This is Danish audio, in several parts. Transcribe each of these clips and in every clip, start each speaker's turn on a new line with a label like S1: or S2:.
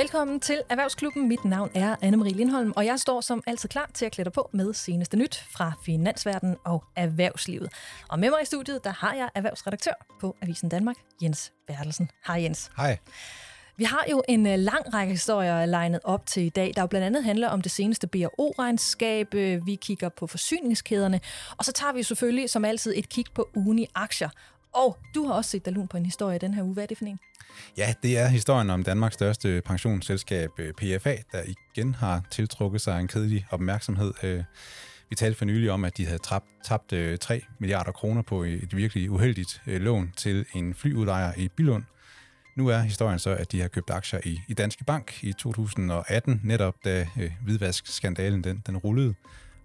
S1: Velkommen til Erhvervsklubben. Mit navn er Anne-Marie Lindholm, og jeg står som altid klar til at klæde på med seneste nyt fra finansverdenen og erhvervslivet. Og med mig i studiet, der har jeg erhvervsredaktør på Avisen Danmark, Jens Bertelsen. Hej Jens.
S2: Hej.
S1: Vi har jo en øh, lang række historier legnet op til i dag, der jo blandt andet handler om det seneste BRO-regnskab. Øh, vi kigger på forsyningskæderne, og så tager vi selvfølgelig som altid et kig på ugen i aktier. Og du har også set dig lun på en historie den her uge. Hvad er det for en?
S2: Ja, det er historien om Danmarks største pensionsselskab, øh, PFA, der igen har tiltrukket sig en kedelig opmærksomhed. Øh, vi talte for nylig om, at de havde tabt øh, 3 milliarder kroner på et virkelig uheldigt lån til en flyudlejer i Bilund, nu er historien så, at de har købt aktier i, i Danske Bank i 2018, netop da øh, hvidvaskskandalen den, den rullede,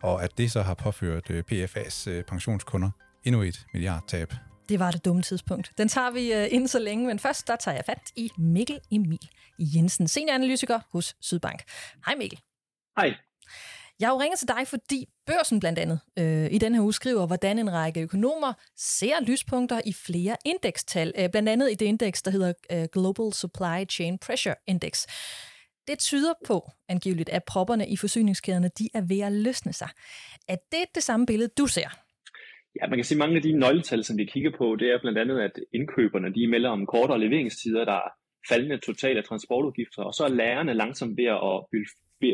S2: og at det så har påført øh, PFA's øh, pensionskunder endnu et milliardtab.
S1: Det var det dumme tidspunkt. Den tager vi øh, inden så længe, men først der tager jeg fat i Mikkel Emil Jensen, senioranalytiker hos Sydbank. Hej Mikkel.
S3: Hej.
S1: Jeg har jo ringet til dig, fordi børsen blandt andet øh, i den her uge skriver, hvordan en række økonomer ser lyspunkter i flere indekstal. Øh, blandt andet i det indeks, der hedder øh, Global Supply Chain Pressure Index. Det tyder på, angiveligt, at propperne i forsyningskæderne de er ved at løsne sig. Er det det samme billede, du ser?
S3: Ja, man kan se mange af de nøgletal, som vi kigger på, det er blandt andet, at indkøberne de melder om kortere leveringstider, der er faldende totale transportudgifter, og så er lærerne langsomt ved at,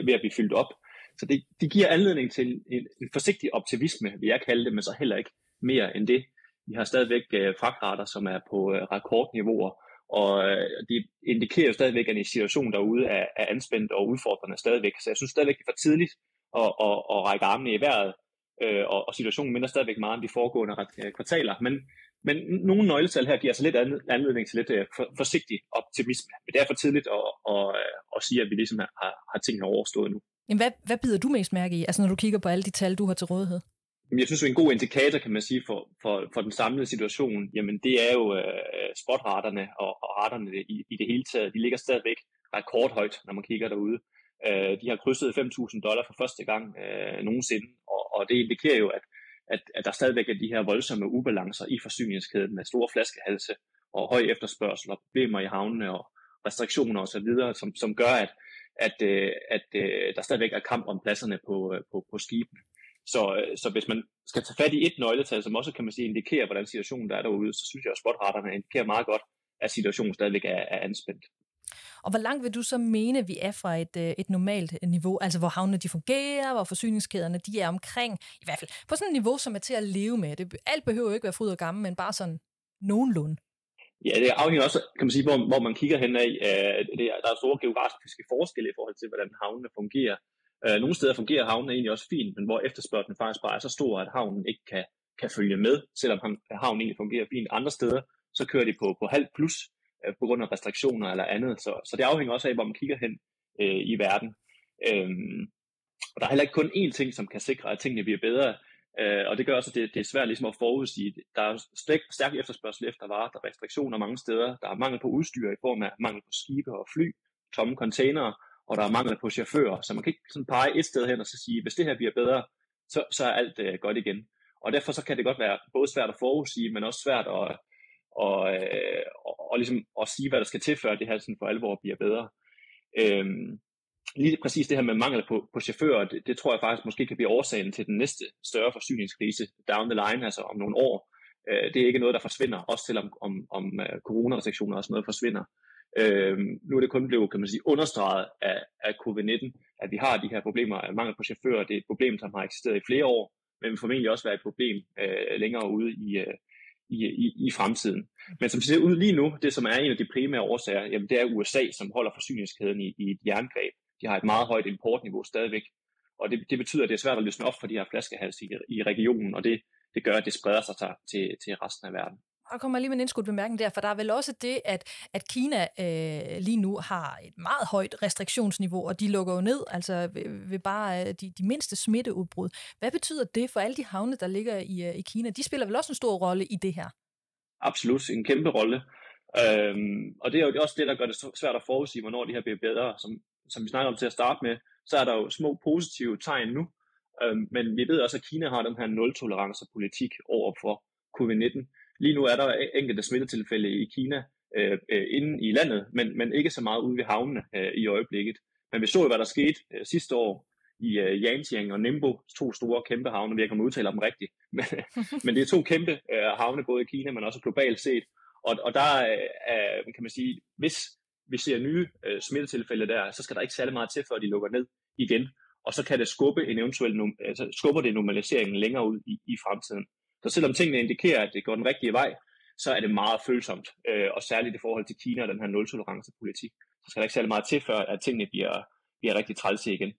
S3: ved at blive fyldt op. Så det, det giver anledning til en, en forsigtig optimisme, vil jeg kalde det, men så heller ikke mere end det. Vi har stadigvæk øh, fragtrater, som er på øh, rekordniveauer, og øh, det indikerer jo stadigvæk, at en situation derude er, er anspændt og udfordrende stadigvæk. Så jeg synes stadigvæk, det er for tidligt at, at, at række armene i vejret, øh, og, og situationen minder stadigvæk meget om de foregående øh, kvartaler. Men, men nogle nøgletal her giver så lidt anledning til lidt øh, for, forsigtig optimisme. Men det er for tidligt at, at, at sige, at vi ligesom har, har tingene overstået nu.
S1: Jamen, hvad, hvad bider du mest mærke i, altså når du kigger på alle de tal, du har til rådighed?
S3: Jeg synes, en god indikator, kan man sige, for, for, for den samlede situation, jamen det er jo øh, spotraterne og, og raterne i, i det hele taget. De ligger stadigvæk rekordhøjt, når man kigger derude. Øh, de har krydset 5.000 dollar for første gang øh, nogensinde, og, og det indikerer jo, at, at, at der stadigvæk er de her voldsomme ubalancer i forsyningskæden med store flaskehalse og høj efterspørgsel og problemer i havnene og restriktioner osv., som, som gør, at, at, øh, at, at der stadigvæk er kamp om pladserne på, øh, på, på skibene. Så, så hvis man skal tage fat i et nøgletal, som også kan man sige indikerer, hvordan situationen der er derude, så synes jeg, at spotretterne indikerer meget godt, at situationen stadigvæk er, er anspændt.
S1: Og hvor langt vil du så mene, vi er fra et, øh, et normalt øh, niveau, altså hvor havnene de fungerer, hvor forsyningskæderne de er omkring, i hvert fald på sådan et niveau, som er til at leve med. Det, alt behøver jo ikke være fryd og gammel, men bare sådan nogenlunde.
S3: Ja, det afhænger også, kan man sige, hvor, hvor man kigger hen af. Øh, det, der er store geografiske forskelle i forhold til, hvordan havnene fungerer. Nogle steder fungerer havnene egentlig også fint, men hvor efterspørgselen faktisk bare er så stor, at havnen ikke kan, kan følge med, selvom havnen egentlig fungerer fint. Andre steder, så kører de på, på halv plus øh, på grund af restriktioner eller andet. Så, så det afhænger også af, hvor man kigger hen øh, i verden. Øhm, og der er heller ikke kun én ting, som kan sikre, at tingene bliver bedre. Øh, og det gør også, at det, det er svært ligesom at forudsige. Der er stærk, stærk efterspørgsel efter varer, der er restriktioner mange steder, der er mangel på udstyr i form af mangel på skibe og fly, tomme containere, og der er mangel på chauffører. Så man kan ikke sådan pege et sted hen og så sige, hvis det her bliver bedre, så, så er alt øh, godt igen. Og derfor så kan det godt være både svært at forudsige, men også svært at, og, øh, og, og ligesom at sige, hvad der skal til, før det her sådan for alvor bliver bedre. Øhm, lige præcis det her med mangel på, på chauffører, det, det tror jeg faktisk måske kan blive årsagen til den næste større forsyningskrise down the line, altså om nogle år. Øh, det er ikke noget, der forsvinder, også selvom om, om uh, coronarestriktioner og sådan noget forsvinder. Øh, nu er det kun blevet, kan man sige, understreget af, af covid-19, at vi har de her problemer af mangel på chauffører. Det er et problem, som har eksisteret i flere år, men vil formentlig også være et problem øh, længere ude i, øh, i, i, i fremtiden. Men som det ser ud lige nu, det som er en af de primære årsager, jamen det er USA, som holder forsyningskæden i, i et jerngreb. De har et meget højt importniveau stadigvæk, og det, det betyder, at det er svært at løsne op for de her flaskehals i, i regionen, og det, det gør, at det spreder sig til, til resten af verden.
S1: Og kommer lige med en indskudt bemærkning der, for der er vel også det, at, at Kina øh, lige nu har et meget højt restriktionsniveau, og de lukker jo ned, altså ved, ved bare øh, de, de mindste smitteudbrud. Hvad betyder det for alle de havne, der ligger i, øh, i Kina? De spiller vel også en stor rolle i det her?
S3: Absolut, en kæmpe rolle. Øhm, og det er jo også det, der gør det svært at forudsige, hvornår de her bliver bedre. Som, som vi snakker om til at starte med, så er der jo små positive tegn nu, øhm, men vi ved også, at Kina har den her nul-tolerance-politik over for covid-19. Lige nu er der enkelte smittetilfælde i Kina, øh, øh, inde i landet, men, men ikke så meget ude ved havnene øh, i øjeblikket. Men vi så jo, hvad der skete øh, sidste år i øh, Yantian og Nimbo, to store kæmpe havne, vi ikke om dem rigtigt, men, men det er to kæmpe øh, havne, både i Kina, men også globalt set. Og, og der øh, kan man sige, hvis vi ser nye øh, smittetilfælde der, så skal der ikke særlig meget til, før de lukker ned igen. Og så kan det skubbe en eventuel, altså skubber det normaliseringen længere ud i, i fremtiden. Så selvom tingene indikerer, at det går den rigtige vej, så er det meget følsomt, øh, og særligt i forhold til Kina og den her nul-tolerance-politik, så skal der ikke særlig meget til, før at tingene bliver, bliver rigtig trælse igen.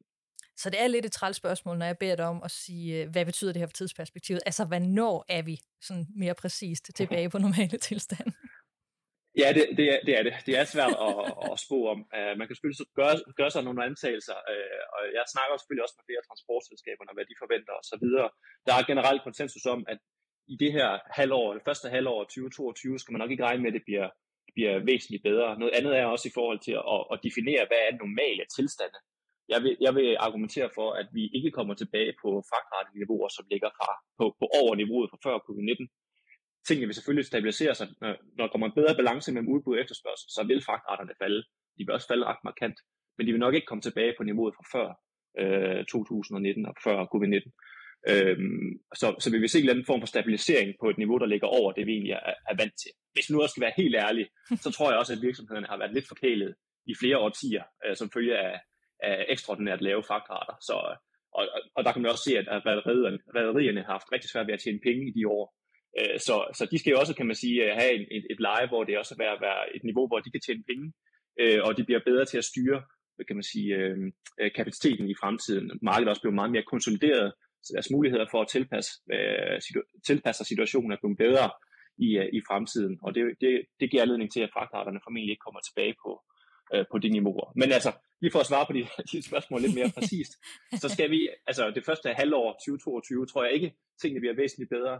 S1: Så det er lidt et træls spørgsmål, når jeg beder dig om at sige, øh, hvad betyder det her for tidsperspektivet? Altså, hvornår er vi sådan mere præcist tilbage på normale tilstand?
S3: Ja, det, det, er, det er det. Det er svært at, at spå om. Uh, man kan selvfølgelig gøre, gøre sig nogle antagelser, uh, og jeg snakker selvfølgelig også med flere transportselskaber, hvad de forventer osv. Der er generelt konsensus om, at i det her halvår, det første halvår 2022, skal man nok ikke regne med, at det bliver, bliver væsentligt bedre. Noget andet er også i forhold til at, at definere, hvad er normale tilstande. Jeg vil, jeg vil argumentere for, at vi ikke kommer tilbage på fragtrateniveauer, som ligger fra, på, på over niveauet fra før covid-19. Tingene vil selvfølgelig stabilisere sig. Når der kommer en bedre balance mellem udbud og efterspørgsel, så vil fragtraterne falde. De vil også falde ret markant, men de vil nok ikke komme tilbage på niveauet fra før øh, 2019 og før covid-19. Øhm, så, så vi vil se en eller anden form for stabilisering på et niveau, der ligger over det, vi egentlig er, er vant til. Hvis nu også skal være helt ærlig, så tror jeg også, at virksomhederne har været lidt forkælet i flere årtier, øh, som følge af, af ekstraordinært lave fragtrater. Så, og, og der kan man også se, at rædderierne, rædderierne har haft rigtig svært ved at tjene penge i de år. Øh, så, så de skal jo også, kan man sige, øh, have et, et, et leje, hvor det også er at være et niveau, hvor de kan tjene penge, øh, og de bliver bedre til at styre kan man sige, øh, øh, kapaciteten i fremtiden. Markedet også bliver meget mere konsolideret, så deres muligheder for at tilpasse, øh, situ- tilpasse situationen er blevet bedre i, øh, i fremtiden. Og det, det, det giver anledning til, at fragtarterne formentlig ikke kommer tilbage på, øh, på de niveauer. Men altså, lige for at svare på de, de spørgsmål lidt mere præcist, så skal vi, altså det første halvår 2022, tror jeg ikke, tingene bliver væsentligt bedre.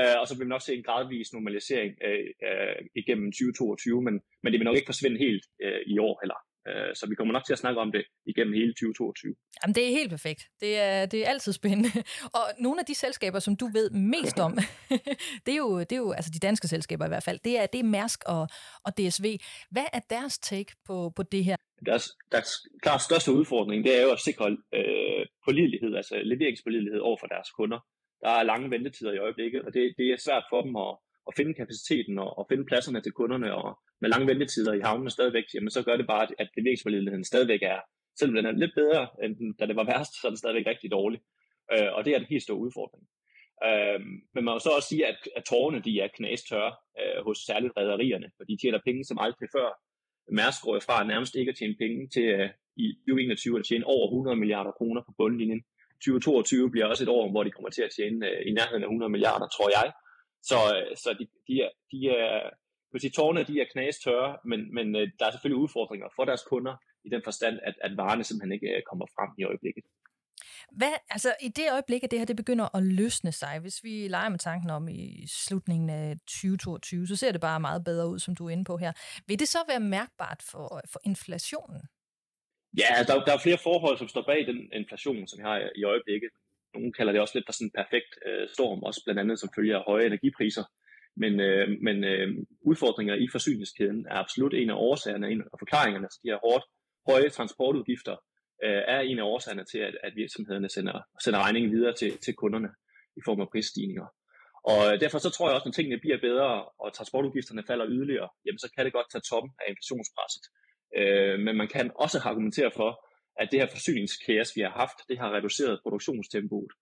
S3: Uh, og så vil vi nok se en gradvis normalisering uh, uh, igennem 2022, men, men det vil nok ikke forsvinde helt uh, i år heller. Øh, så vi kommer nok til at snakke om det igennem hele 2022.
S1: Jamen, det er helt perfekt. Det er, det er altid spændende. Og nogle af de selskaber, som du ved mest om, det, er jo, det er jo altså de danske selskaber i hvert fald, det er, det er Mærsk og, og DSV. Hvad er deres take på, på det her?
S3: Deres, deres klart største udfordring, det er jo at sikre øh, pålidelighed, altså leveringspålidelighed over for deres kunder. Der er lange ventetider i øjeblikket, og det, det er svært for dem at, at finde kapaciteten og, og finde pladserne til kunderne og, med lange ventetider i havnene stadigvæk, jamen så gør det bare, at leveringsforledeligheden stadigvæk er, selvom den er lidt bedre, end da det var værst, så er den stadigvæk rigtig dårlig. Øh, og det er en helt stor udfordring. Øh, men man må så også sige, at, at tårerne de er knæstørre øh, hos særligt rædderierne, for de tjener penge som aldrig før. Mærsk går fra nærmest ikke at tjene penge til øh, i 2021 at tjene over 100 milliarder kroner på bundlinjen. 2022 bliver også et år, hvor de kommer til at tjene øh, i nærheden af 100 milliarder, tror jeg. Så, uh, så de, de, er, de er vil sige, tårne de er knas tørre, men, men øh, der er selvfølgelig udfordringer for deres kunder i den forstand, at, at varerne simpelthen ikke øh, kommer frem i øjeblikket.
S1: Hvad, altså i det øjeblik, at det her det begynder at løsne sig, hvis vi leger med tanken om i slutningen af 2022, så ser det bare meget bedre ud, som du er inde på her. Vil det så være mærkbart for, for inflationen?
S3: Ja, der, der er flere forhold, som står bag den inflation, som vi har i øjeblikket nogen kalder det også lidt for sådan en perfekt øh, storm, også blandt andet som følger af høje energipriser. Men, øh, men øh, udfordringer i forsyningskæden er absolut en af årsagerne, en af forklaringerne så de her hårdt høje transportudgifter, øh, er en af årsagerne til, at, at virksomhederne sender, sender regningen videre til, til kunderne i form af prisstigninger. Og øh, derfor så tror jeg også, når tingene bliver bedre, og transportudgifterne falder yderligere, jamen så kan det godt tage toppen af inflationspresset. Øh, men man kan også argumentere for, at det her forsyningskaos, vi har haft, det har reduceret produktionstempoet.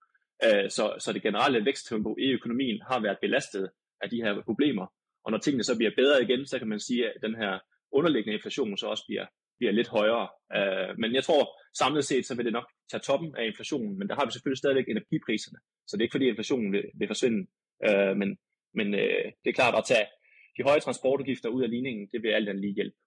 S3: Øh, så, så det generelle væksttempo i økonomien har været belastet af de her problemer. Og når tingene så bliver bedre igen, så kan man sige, at den her underliggende inflation så også bliver, bliver lidt højere. Uh, men jeg tror samlet set, så vil det nok tage toppen af inflationen, men der har vi selvfølgelig stadigvæk energipriserne. Så det er ikke fordi inflationen vil, vil forsvinde. Øh, men men øh, det er klart at tage de høje transportudgifter ud af ligningen, det vil alt andet lige hjælpe.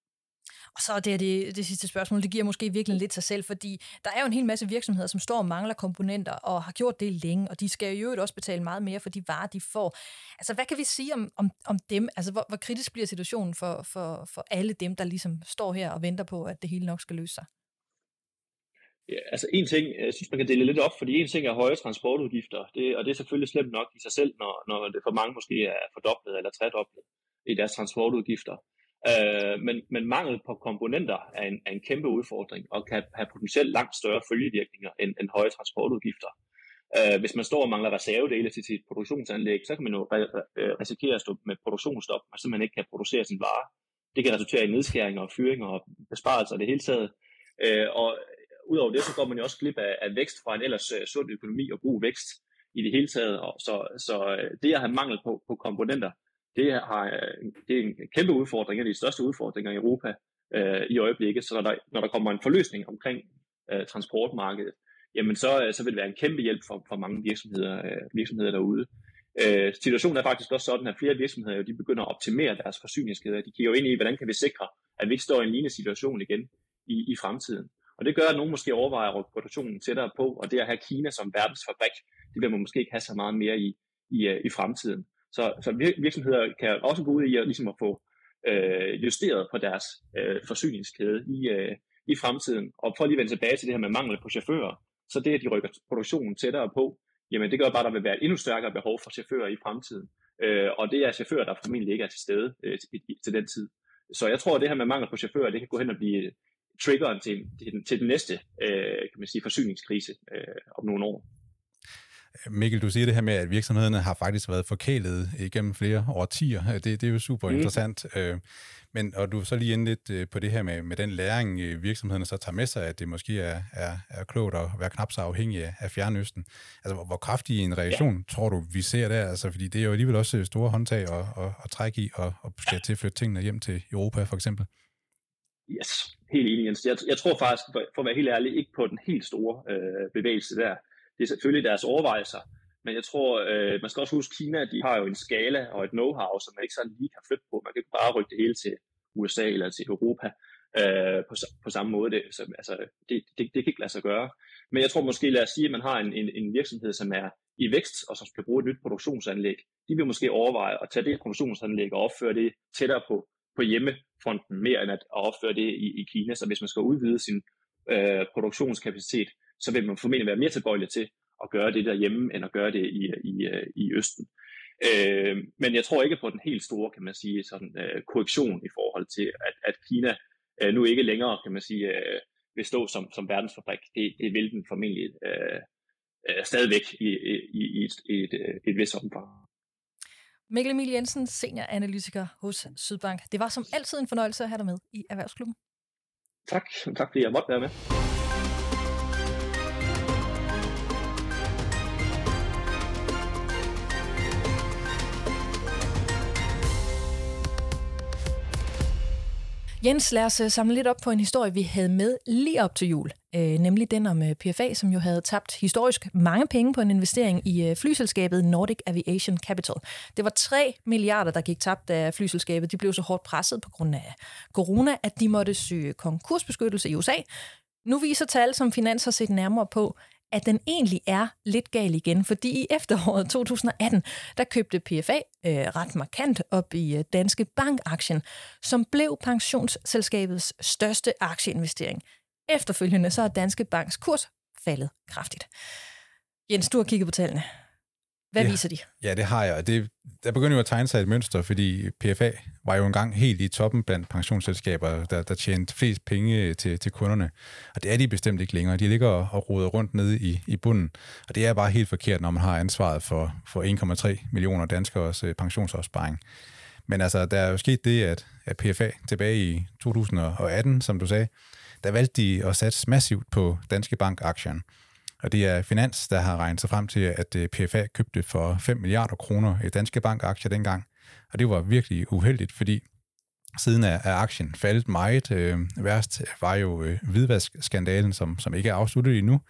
S1: Og så er det, det, det sidste spørgsmål, det giver måske virkelig lidt sig selv, fordi der er jo en hel masse virksomheder, som står og mangler komponenter og har gjort det længe, og de skal jo øvrigt også betale meget mere for de varer, de får. Altså, hvad kan vi sige om, om, om dem? Altså, hvor, hvor kritisk bliver situationen for, for, for alle dem, der ligesom står her og venter på, at det hele nok skal løse sig?
S3: Ja, altså en ting, jeg synes, man kan dele lidt op, fordi en ting er høje transportudgifter, det, og det er selvfølgelig slemt nok i sig selv, når, når det for mange måske er fordoblet eller tredoblet i deres transportudgifter. Øh, men, men mangel på komponenter er en, er en kæmpe udfordring og kan have potentielt langt større følgevirkninger end, end høje transportudgifter. Øh, hvis man står og mangler reservedele til sit produktionsanlæg, så kan man jo øh, risikere at stå med produktionsstop, og simpelthen ikke kan producere sin vare. Det kan resultere i nedskæringer og fyringer og besparelser i det hele taget. Øh, og udover det, så går man jo også glip af, af vækst fra en ellers uh, sund økonomi og god vækst i det hele taget. Og så, så øh, det at have mangel på, på komponenter, det, har, øh, det er en kæmpe udfordring, en af de største udfordringer i Europa øh, i øjeblikket. Så når der, når der kommer en forløsning omkring øh, transportmarkedet, jamen så, øh, så vil det være en kæmpe hjælp for, for mange virksomheder, øh, virksomheder derude. Øh, situationen er faktisk også sådan, at flere virksomheder jo, de begynder at optimere deres forsyningskæder. De kigger jo ind i, hvordan kan vi sikre, at vi ikke står i en lignende situation igen i, i fremtiden. Og det gør, at nogen måske overvejer at rykke produktionen tættere på, og det at have Kina som verdensfabrik, det vil man måske ikke have så meget mere i, i, øh, i fremtiden. Så, så virksomheder kan også gå ud i at, ligesom at få øh, justeret på deres øh, forsyningskæde i, øh, i fremtiden. Og for at lige vende tilbage til det her med mangel på chauffører, så det, at de rykker produktionen tættere på, jamen det gør bare, at der vil være et endnu stærkere behov for chauffører i fremtiden. Øh, og det er chauffører, der formentlig ikke er til stede øh, til, til den tid. Så jeg tror, at det her med mangel på chauffører, det kan gå hen og blive triggeren til, til, til den næste øh, kan man sige, forsyningskrise øh, om nogle år.
S2: Mikkel, du siger det her med, at virksomhederne har faktisk været forkælet igennem flere årtier. Det, det er jo super mm. interessant. Øh, men, og du så lige ind lidt øh, på det her med, med den læring, øh, virksomhederne så tager med sig, at det måske er, er, er klogt at være knap så afhængig af, Fjernøsten. Altså, hvor, hvor kraftig en reaktion ja. tror du, vi ser der? Altså, fordi det er jo alligevel også store håndtag at, at, at trække i, og, og skal tilflytte tingene hjem til Europa, for eksempel.
S3: Yes, helt enig, Jens. Jeg, jeg tror faktisk, for, for at være helt ærlig, ikke på den helt store øh, bevægelse der. Det er selvfølgelig deres overvejelser, men jeg tror, øh, man skal også huske, Kina, de har jo en skala og et know-how, som man ikke sådan lige kan flytte på. Man kan ikke bare rykke det hele til USA eller til Europa øh, på, på samme måde. Det, så, altså, det, det, det kan ikke lade sig gøre. Men jeg tror måske, lad os sige, at man har en, en, en virksomhed, som er i vækst, og som skal bruge et nyt produktionsanlæg. De vil måske overveje at tage det produktionsanlæg og opføre det tættere på på hjemmefronten mere end at opføre det i, i Kina. Så hvis man skal udvide sin øh, produktionskapacitet, så vil man formentlig være mere tilbøjelig til at gøre det derhjemme, end at gøre det i, i, øh, i Østen. Øh, men jeg tror ikke på den helt store, kan man sige, sådan, øh, korrektion i forhold til, at, at Kina øh, nu ikke længere, kan man sige, øh, vil stå som, som verdensfabrik. Det, det vil den formentlig øh, øh, stadigvæk i, i, i, et, et, et, et vis omfang.
S1: Mikkel Emil Jensen, senioranalytiker hos Sydbank. Det var som altid en fornøjelse at have dig med i Erhvervsklubben.
S3: Tak. Tak fordi jeg måtte være med.
S1: Jens, lad os øh, samle lidt op på en historie, vi havde med lige op til jul. Øh, nemlig den om øh, PFA, som jo havde tabt historisk mange penge på en investering i øh, flyselskabet Nordic Aviation Capital. Det var 3 milliarder, der gik tabt af flyselskabet. De blev så hårdt presset på grund af corona, at de måtte søge konkursbeskyttelse i USA. Nu viser tal, som Finans har set nærmere på, at den egentlig er lidt gal igen, fordi i efteråret 2018, der købte PFA øh, ret markant op i øh, Danske Bank-aktien, som blev pensionsselskabets største aktieinvestering. Efterfølgende så er Danske Banks kurs faldet kraftigt. Jens, du har kigget på tallene. Hvad
S2: ja,
S1: viser de?
S2: Ja, det har jeg. Det, der begynder jo at tegne sig et mønster, fordi PFA var jo engang helt i toppen blandt pensionsselskaber, der, der tjente flest penge til, til kunderne. Og det er de bestemt ikke længere. De ligger og roder rundt nede i, i bunden. Og det er bare helt forkert, når man har ansvaret for, for 1,3 millioner danskers øh, pensionsopsparing. Men altså, der er jo sket det, at, at PFA tilbage i 2018, som du sagde, der valgte de at satse massivt på Danske Bank-aktien. Og det er Finans, der har regnet sig frem til, at øh, PFA købte for 5 milliarder kroner i Danske Bank-aktier dengang. Og det var virkelig uheldigt, fordi siden er, er aktien faldet meget. Øh, værst var jo øh, hvidvaskskandalen, som, som ikke er afsluttet endnu.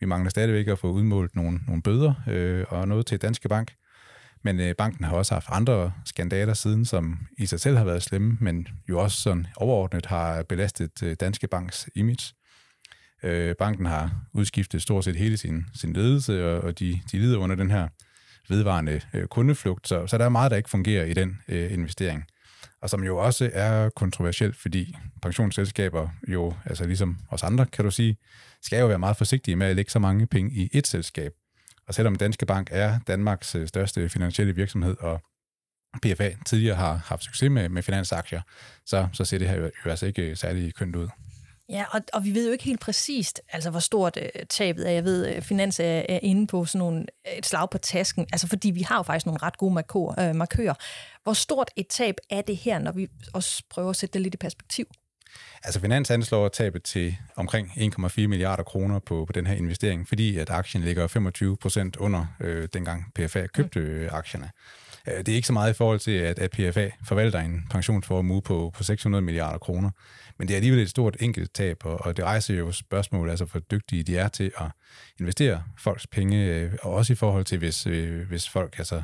S2: Vi mangler stadigvæk at få udmålt nogle, nogle bøder øh, og noget til Danske Bank. Men øh, banken har også haft andre skandaler siden, som i sig selv har været slemme, men jo også sådan overordnet har belastet øh, Danske Banks image. Øh, banken har udskiftet stort set hele sin, sin ledelse, og, og de, de lider under den her vedvarende øh, kundeflugt, så, så der er meget, der ikke fungerer i den øh, investering. Og som jo også er kontroversielt, fordi pensionsselskaber jo, altså ligesom os andre, kan du sige, skal jo være meget forsigtige med at lægge så mange penge i et selskab. Og selvom Danske Bank er Danmarks øh, største finansielle virksomhed, og PFA tidligere har haft succes med, med finansaktier, så, så ser det her jo, jo altså ikke øh, særlig kønt ud.
S1: Ja, og, og vi ved jo ikke helt præcist, altså hvor stort øh, tabet er. Jeg ved, at Finans er, er inde på sådan nogle, et slag på tasken, altså fordi vi har jo faktisk nogle ret gode markører. Øh, markører. Hvor stort et tab er det her, når vi også prøver at sætte det lidt i perspektiv?
S2: Altså Finans anslår tabet til omkring 1,4 milliarder kroner på, på den her investering, fordi at aktien ligger 25 procent under øh, dengang PFA købte øh, aktierne. Øh, Øh, det er ikke så meget i forhold til, at, at PFA forvalter en pensionsformue på, på 600 milliarder kroner, men det er alligevel et stort enkelt tab, og, og det rejser jo spørgsmål, altså hvor dygtige de er til at investere folks penge, og også i forhold til, hvis, øh, hvis folk altså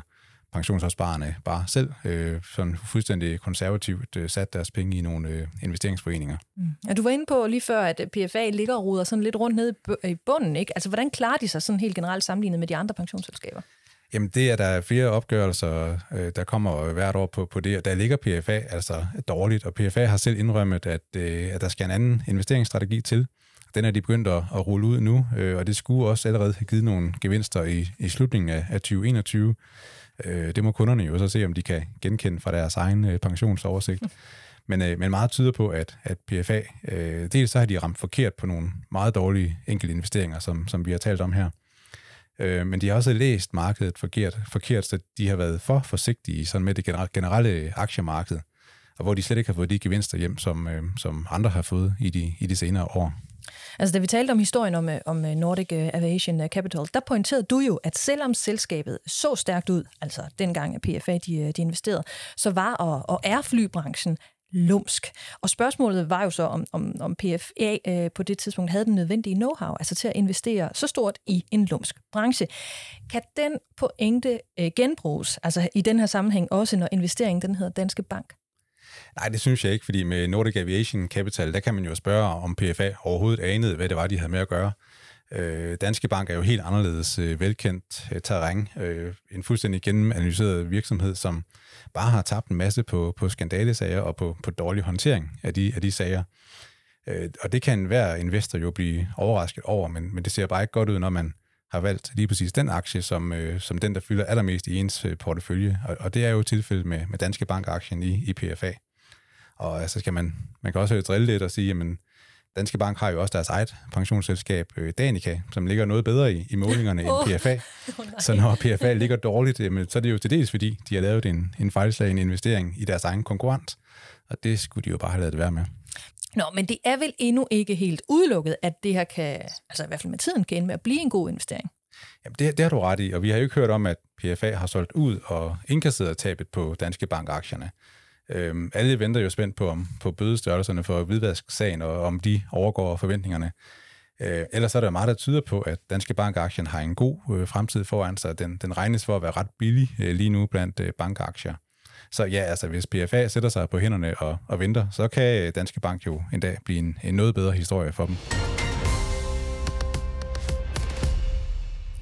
S2: pensionsopsparerne bare selv øh, sådan fuldstændig konservativt øh, sat deres penge i nogle øh, investeringsforeninger.
S1: Mm. Ja, du var inde på lige før, at PFA ligger og ruder sådan lidt rundt nede i bunden. Ikke? Altså, hvordan klarer de sig sådan helt generelt sammenlignet med de andre pensionsselskaber?
S2: Jamen det er der flere opgørelser, øh, der kommer øh, hvert år på, på det, og der ligger PFA altså dårligt, og PFA har selv indrømmet, at, øh, at der skal en anden investeringsstrategi til. Den er de begyndt at, at rulle ud nu, øh, og det skulle også allerede have givet nogle gevinster i, i slutningen af, af 2021. Øh, det må kunderne jo så se, om de kan genkende fra deres egen øh, pensionsoversigt. Men, men meget tyder på, at, at PFA, dels så har de ramt forkert på nogle meget dårlige enkelte investeringer, som, som vi har talt om her. Øh, men de har også læst markedet forkert, forkert, så de har været for forsigtige sådan med det generelle aktiemarked, og hvor de slet ikke har fået de gevinster hjem, som, øh, som andre har fået i de, i de senere år.
S1: Altså, da vi talte om historien om, øh, om øh, Nordic øh, Aviation Capital, der pointerede du jo, at selvom selskabet så stærkt ud, altså dengang PFA de, de investerede, så var og, og er flybranchen lumsk. Og spørgsmålet var jo så, om, om, om PFA øh, på det tidspunkt havde den nødvendige know-how, altså til at investere så stort i en lumsk branche. Kan den pointe øh, genbruges, altså i den her sammenhæng også, når investeringen den hedder Danske Bank?
S2: Nej, det synes jeg ikke, fordi med Nordic Aviation Capital, der kan man jo spørge, om PFA overhovedet anede, hvad det var, de havde med at gøre. Øh, Danske Bank er jo helt anderledes øh, velkendt øh, terræn. Øh, en fuldstændig gennemanalyseret virksomhed, som bare har tabt en masse på, på skandalesager og på, på dårlig håndtering af de, af de sager. Øh, og det kan hver investor jo blive overrasket over, men, men det ser bare ikke godt ud, når man har valgt lige præcis den aktie som, øh, som den, der fylder allermest i ens øh, portefølje. Og, og det er jo tilfældet med, med Danske Bank-aktien i, i PFA. Og altså skal man, man kan også drille lidt og sige, jamen, Danske Bank har jo også deres eget pensionsselskab, øh, Danica, som ligger noget bedre i, i målingerne oh. end PFA. Oh, så når PFA ligger dårligt, så er det jo til dels, fordi de har lavet en, en fejlslagen investering i deres egen konkurrent. Og det skulle de jo bare have lavet det være med.
S1: Nå, men det er vel endnu ikke helt udelukket, at det her kan, altså i hvert fald med tiden, kan ende med at blive en god investering.
S2: Jamen, det, det har du ret i, og vi har jo ikke hørt om, at PFA har solgt ud og indkasseret tabet på Danske Bank-aktierne. Øhm, alle venter jo spændt på, om, på bødestørrelserne for hvidvask-sagen, og om de overgår forventningerne. Øh, ellers er der meget, der tyder på, at Danske Bank-aktien har en god øh, fremtid foran sig. Den, den regnes for at være ret billig øh, lige nu blandt øh, bankaktier. Så ja, altså hvis PFA sætter sig på hænderne og, og venter, så kan øh, Danske Bank jo en dag blive en, en noget bedre historie for dem.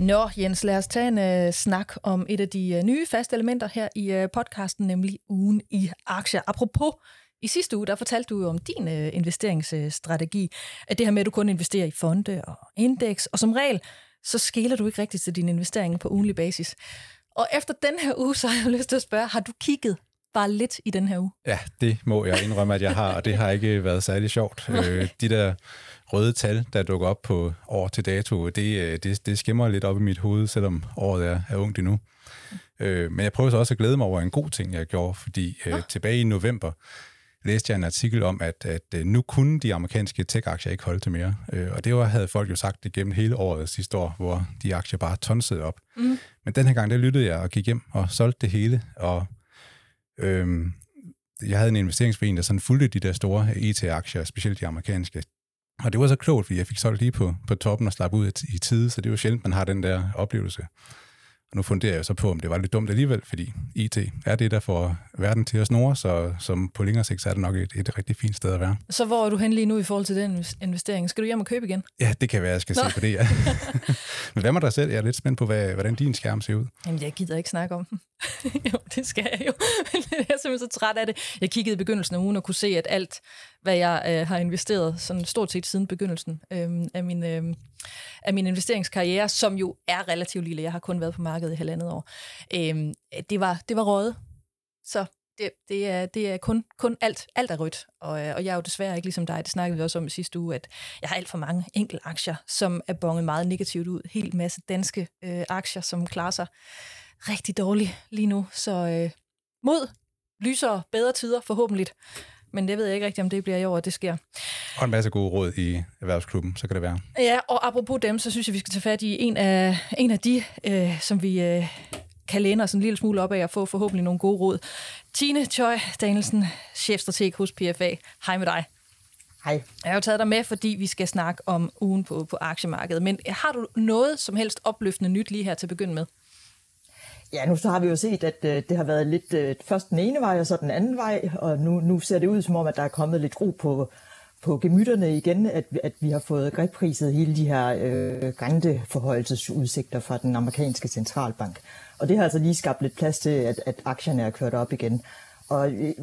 S1: Nå, Jens, lad os tage en uh, snak om et af de uh, nye faste elementer her i uh, podcasten, nemlig ugen i aktier. Apropos, i sidste uge, der fortalte du jo om din uh, investeringsstrategi. At det her med, at du kun investerer i fonde og indeks, og som regel, så skæler du ikke rigtigt til din investering på ugenlig basis. Og efter den her uge, så har jeg lyst til at spørge, har du kigget bare lidt i den her uge?
S2: Ja, det må jeg indrømme, at jeg har, og det har ikke været særlig sjovt. øh, de der røde tal, der dukker op på år til dato, det, øh, det, det skimmer lidt op i mit hoved, selvom året er, er ungt endnu. Øh, men jeg prøver så også at glæde mig over en god ting, jeg gjorde, fordi øh, tilbage i november læste jeg en artikel om, at, at øh, nu kunne de amerikanske tech-aktier ikke holde til mere. Øh, og det var, havde folk jo sagt det gennem hele året sidste år, hvor de aktier bare tonsede op. Mm. Men den her gang, der lyttede jeg og gik hjem og solgte det hele, og øh, jeg havde en investeringsforening, der sådan fulgte de der store IT-aktier, specielt de amerikanske. Og det var så klogt, fordi jeg fik solgt lige på, på toppen og slappe ud i tide, så det er jo sjældent, man har den der oplevelse. Og nu funderer jeg så på, om det var lidt dumt alligevel, fordi IT er det, der får verden til at snore, så som på længere sigt, så er det nok et, et rigtig fint sted at være.
S1: Så hvor er du hen lige nu i forhold til den investering? Skal du hjem og købe igen?
S2: Ja, det kan være, jeg skal Nå. se på det, ja. Men hvad med dig selv? Jeg er lidt spændt på, hvad, hvordan din skærm ser ud.
S1: Jamen, jeg gider ikke snakke om den. jo, det skal jeg jo. jeg er simpelthen så træt af det. Jeg kiggede i begyndelsen af ugen og kunne se, at alt, hvad jeg øh, har investeret, sådan stort set siden begyndelsen øh, af, min, øh, af min investeringskarriere, som jo er relativt lille. Jeg har kun været på markedet i halvandet år. Øh, det var, det var rådet. Så det, det, er, det er kun, kun alt, alt er rødt. Og, øh, og jeg er jo desværre ikke ligesom dig, det snakkede vi også om i sidste uge, at jeg har alt for mange enkelte aktier, som er bonget meget negativt ud. Helt masse danske øh, aktier, som klarer sig rigtig dårligt lige nu. Så øh, mod lysere, bedre tider forhåbentlig. Men det ved jeg ikke rigtigt, om det bliver i år, at det sker.
S2: Og en masse gode råd i erhvervsklubben, så kan det være.
S1: Ja, og apropos dem, så synes jeg, vi skal tage fat i en af, en af de, øh, som vi øh, kan læne os en lille smule op af at få forhåbentlig nogle gode råd. Tine Choi Danielsen, chefstrateg hos PFA. Hej med dig.
S4: Hej.
S1: Jeg har jo taget dig med, fordi vi skal snakke om ugen på, på aktiemarkedet. Men har du noget som helst opløftende nyt lige her til at begynde med?
S4: Ja, nu så har vi jo set, at øh, det har været lidt øh, først den ene vej, og så den anden vej, og nu, nu ser det ud som om, at der er kommet lidt ro på, på gemytterne igen, at, at vi har fået grebpriset hele de her øh, renteforhøjelsesudsigter fra den amerikanske centralbank. Og det har altså lige skabt lidt plads til, at, at aktierne er kørt op igen. Og øh,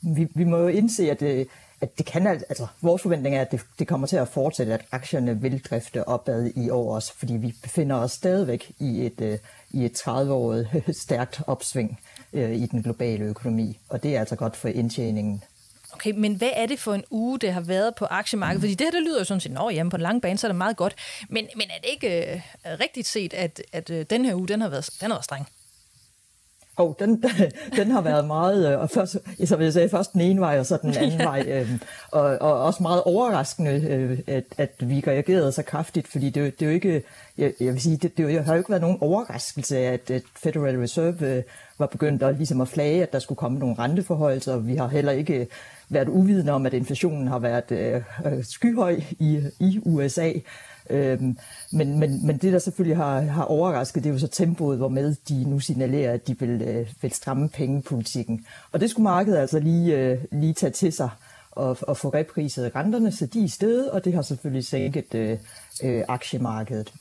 S4: vi, vi må jo indse, at, øh, at det kan, altså vores forventning er, at det, det kommer til at fortsætte, at aktierne vil drifte opad i år også, fordi vi befinder os stadigvæk i et, øh, i et 30-årigt stærkt opsving øh, i den globale økonomi, og det er altså godt for indtjeningen.
S1: Okay, men hvad er det for en uge, det har været på aktiemarkedet? Fordi det her, det lyder jo sådan set, at jamen, på en lang bane, så er det meget godt. Men, men er det ikke øh, rigtigt set, at, at øh, den her uge, den har været, den har været streng?
S4: Oh, den, den har været meget, øh, og først, som jeg sagde, først den ene vej, og så den anden ja. vej. Øh, og, og også meget overraskende, øh, at, at vi reagerede så kraftigt, fordi det, det er jo ikke, jeg, jeg vil sige, det, det har jo ikke været nogen overraskelse, at, at Federal Reserve øh, var begyndt at, ligesom at flage, at der skulle komme nogle renteforholdelser. Vi har heller ikke været uvidende om, at inflationen har været øh, øh skyhøj i, i USA. Øhm, men, men, men det, der selvfølgelig har, har overrasket, det er jo så tempoet, hvor med de nu signalerer, at de vil, øh, vil stramme pengepolitikken. Og det skulle markedet altså lige, øh, lige tage til sig og, og få repriset renterne, så de er i stedet, og det har selvfølgelig sænket øh, øh, aktiemarkedet.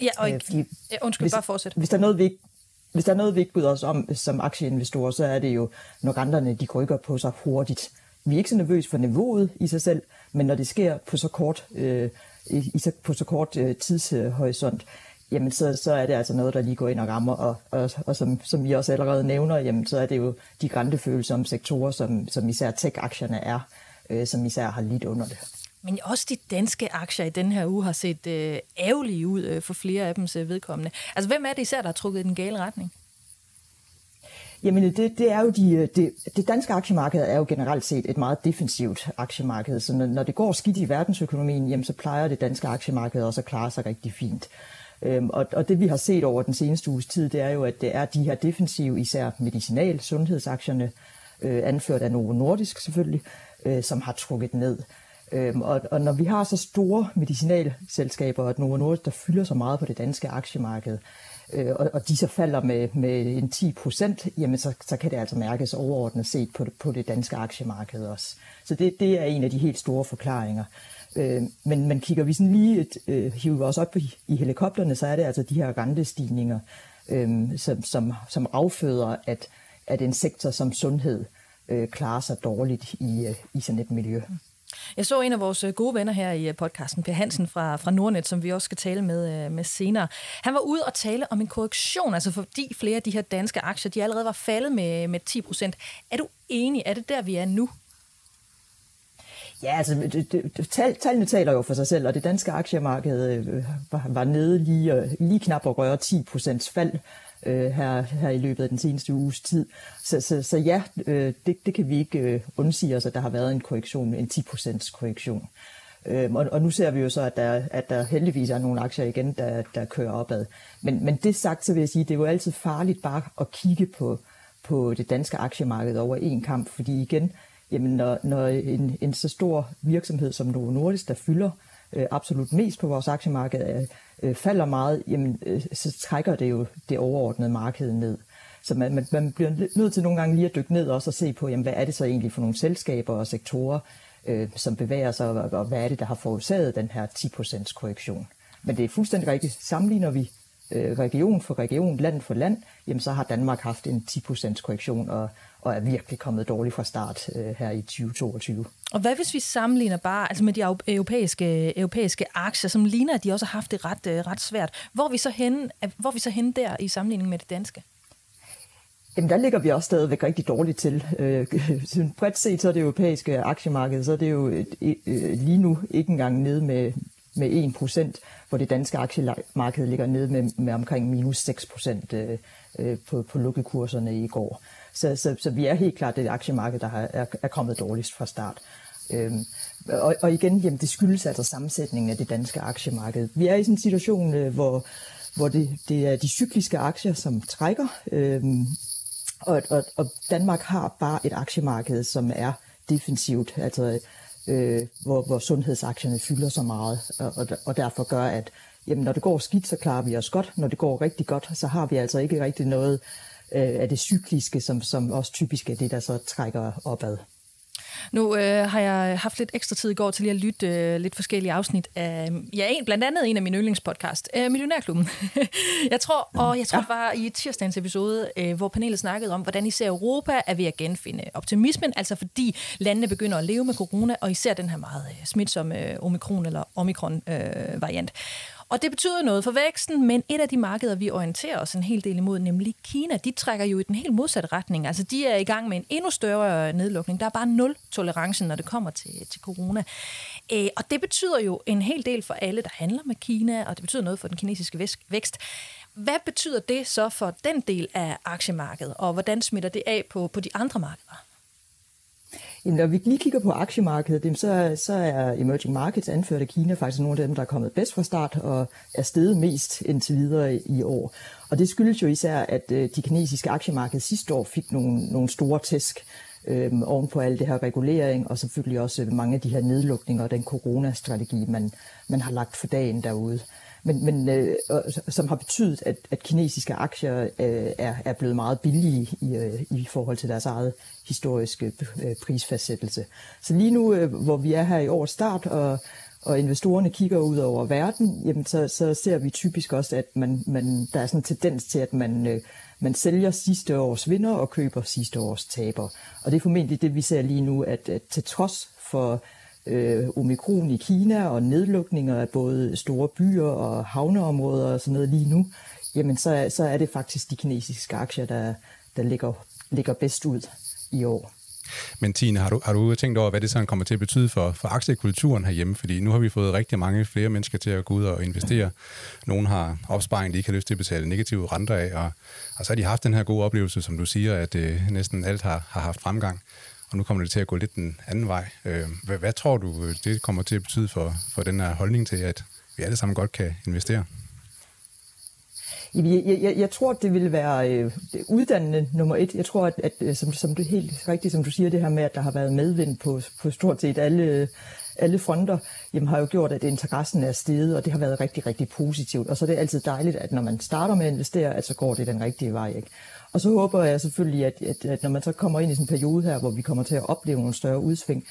S1: Ja, og ikke, øh, ja, undskyld,
S4: hvis,
S1: bare fortsæt.
S4: Hvis der er noget, vi ikke hvis der er noget, vi ikke bryder os om som aktieinvestorer, så er det jo, når renterne de rykker på sig hurtigt. Vi er ikke så nervøse for niveauet i sig selv, men når det sker på så kort øh, i, i så, på så kort øh, tidshorisont, jamen så, så er det altså noget, der lige går ind og rammer, og, og, og som, som vi også allerede nævner, jamen så er det jo de grantefølsomme sektorer, som, som især tech-aktierne er, øh, som især har lidt under det.
S1: Men også de danske aktier i den her uge har set øh, ærgerlige ud øh, for flere af dems øh, vedkommende. Altså hvem er det især, der har trukket i den gale retning?
S4: Jamen det, det er jo de, øh, det, det danske aktiemarked er jo generelt set et meget defensivt aktiemarked, så når, når det går skidt i verdensøkonomien, jamen så plejer det danske aktiemarked også at klare sig rigtig fint. Øhm, og, og det vi har set over den seneste uges tid, det er jo, at det er de her defensive, især medicinal sundhedsaktierne, øh, anført af Novo Nordisk selvfølgelig, øh, som har trukket ned. Øhm, og, og når vi har så store medicinalselskaber, og Novo Nordisk, der fylder så meget på det danske aktiemarked, øh, og, og de så falder med, med en 10 procent, jamen så, så kan det altså mærkes overordnet set på det, på det danske aktiemarked også. Så det, det er en af de helt store forklaringer. Øh, men, men kigger vi sådan lige, et, øh, hiver os op i, i helikopterne, så er det altså de her rentestigninger, øh, som, som, som afføder, at, at en sektor som sundhed øh, klarer sig dårligt i, øh, i sådan et miljø.
S1: Jeg så en af vores øh, gode venner her i øh, podcasten, Per Hansen fra, fra Nordnet, som vi også skal tale med, øh, med senere. Han var ude og tale om en korrektion, altså fordi flere af de her danske aktier, de allerede var faldet med, med 10 procent. Er du enig? Er det der, vi er nu?
S4: Ja, altså det, det, tal, tallene taler jo for sig selv, og det danske aktiemarked øh, var, var nede lige, øh, lige knap at røre 10 procents fald øh, her, her i løbet af den seneste uges tid. Så, så, så ja, øh, det, det kan vi ikke øh, undsige os, at der har været en korrektion, en 10% korrektion. Øh, og, og nu ser vi jo så, at der, at der heldigvis er nogle aktier igen, der, der kører opad. Men, men det sagt, så vil jeg sige, det er jo altid farligt bare at kigge på, på det danske aktiemarked over en kamp, fordi igen, jamen når, når en, en så stor virksomhed som Novo Nordisk, der fylder øh, absolut mest på vores aktiemarked, øh, falder meget, jamen, øh, så trækker det jo det overordnede marked ned. Så man, man, man bliver nødt til nogle gange lige at dykke ned også og se på, jamen, hvad er det så egentlig for nogle selskaber og sektorer, øh, som bevæger sig, og, og hvad er det, der har forårsaget den her 10% korrektion. Men det er fuldstændig rigtigt. Sammenligner vi øh, region for region, land for land, jamen så har Danmark haft en 10% korrektion, og og er virkelig kommet dårligt fra start øh, her i 2022.
S1: Og hvad hvis vi sammenligner bare altså med de europæiske, europæiske aktier, som ligner, at de også har haft det ret, øh, ret svært. Hvor vi så henne, hvor vi så henne der i sammenligning med det danske?
S4: Jamen der ligger vi også stadigvæk rigtig dårligt til. Øh, bredt set så er det europæiske aktiemarked, så er det jo øh, lige nu ikke engang nede med, med 1%, hvor det danske aktiemarked ligger nede med, med omkring minus 6% øh, øh, på, på lukkekurserne i går. Så, så, så vi er helt klart det aktiemarked, der har, er, er kommet dårligst fra start. Øhm, og, og igen, jamen, det skyldes altså sammensætningen af det danske aktiemarked. Vi er i sådan en situation, øh, hvor, hvor det, det er de cykliske aktier, som trækker, øhm, og, og, og Danmark har bare et aktiemarked, som er defensivt, altså øh, hvor, hvor sundhedsaktierne fylder så meget, og, og derfor gør, at jamen, når det går skidt, så klarer vi os godt. Når det går rigtig godt, så har vi altså ikke rigtig noget øh, af det cykliske, som, som også typisk er det, der så trækker opad.
S1: Nu øh, har jeg haft lidt ekstra tid i går til lige at lytte øh, lidt forskellige afsnit af, ja, en, blandt andet en af mine yndlingspodcast, øh, Millionærklubben. jeg tror, og jeg tror, ja. det var i tirsdagens episode, øh, hvor panelet snakkede om, hvordan især Europa er ved at genfinde optimismen, altså fordi landene begynder at leve med corona, og især den her meget øh, smitsomme øh, omikron- eller omikron-variant. Øh, og det betyder noget for væksten, men et af de markeder, vi orienterer os en hel del imod, nemlig Kina, de trækker jo i den helt modsatte retning. Altså, de er i gang med en endnu større nedlukning. Der er bare nul tolerance, når det kommer til, til corona. Øh, og det betyder jo en hel del for alle, der handler med Kina, og det betyder noget for den kinesiske vækst. Hvad betyder det så for den del af aktiemarkedet, og hvordan smitter det af på, på de andre markeder?
S4: Når vi lige kigger på aktiemarkedet, så, så er emerging markets anført af Kina faktisk nogle af dem, der er kommet bedst fra start og er steget mest indtil videre i år. Og det skyldes jo især, at øh, de kinesiske aktiemarked sidste år fik nogle, nogle store tæsk øhm, oven på al det her regulering, og selvfølgelig også mange af de her nedlukninger og den coronastrategi, man, man har lagt for dagen derude men, men øh, som har betydet, at, at kinesiske aktier øh, er, er blevet meget billige i, øh, i forhold til deres eget historiske øh, prisfastsættelse. Så lige nu, øh, hvor vi er her i årets start, og, og investorerne kigger ud over verden, jamen så, så ser vi typisk også, at man, man, der er sådan en tendens til, at man, øh, man sælger sidste års vinder og køber sidste års taber. Og det er formentlig det, vi ser lige nu, at, at til trods for øh, omikron i Kina og nedlukninger af både store byer og havneområder og sådan noget lige nu, jamen så, så er det faktisk de kinesiske aktier, der, der ligger, ligger bedst ud i år.
S2: Men Tine, har du, har du tænkt over, hvad det sådan kommer til at betyde for, for aktiekulturen herhjemme? Fordi nu har vi fået rigtig mange flere mennesker til at gå ud og investere. Nogle har opsparing, de ikke har lyst til at betale negative renter af, og, og så har de haft den her gode oplevelse, som du siger, at øh, næsten alt har, har haft fremgang og nu kommer det til at gå lidt den anden vej. Øh, hvad, hvad tror du, øh, det kommer til at betyde for, for den her holdning til, at vi alle sammen godt kan investere?
S4: Jeg, jeg, jeg tror, det vil være øh, uddannende nummer et. Jeg tror, at, at øh, som, som det helt rigtigt, som du siger, det her med, at der har været medvind på, på stort set alle, alle fronter, jamen, har jo gjort, at interessen er steget, og det har været rigtig, rigtig positivt. Og så er det altid dejligt, at når man starter med at investere, at så går det den rigtige vej. Ikke? Og så håber jeg selvfølgelig, at, at, at når man så kommer ind i sådan en periode her, hvor vi kommer til at opleve nogle større udsving,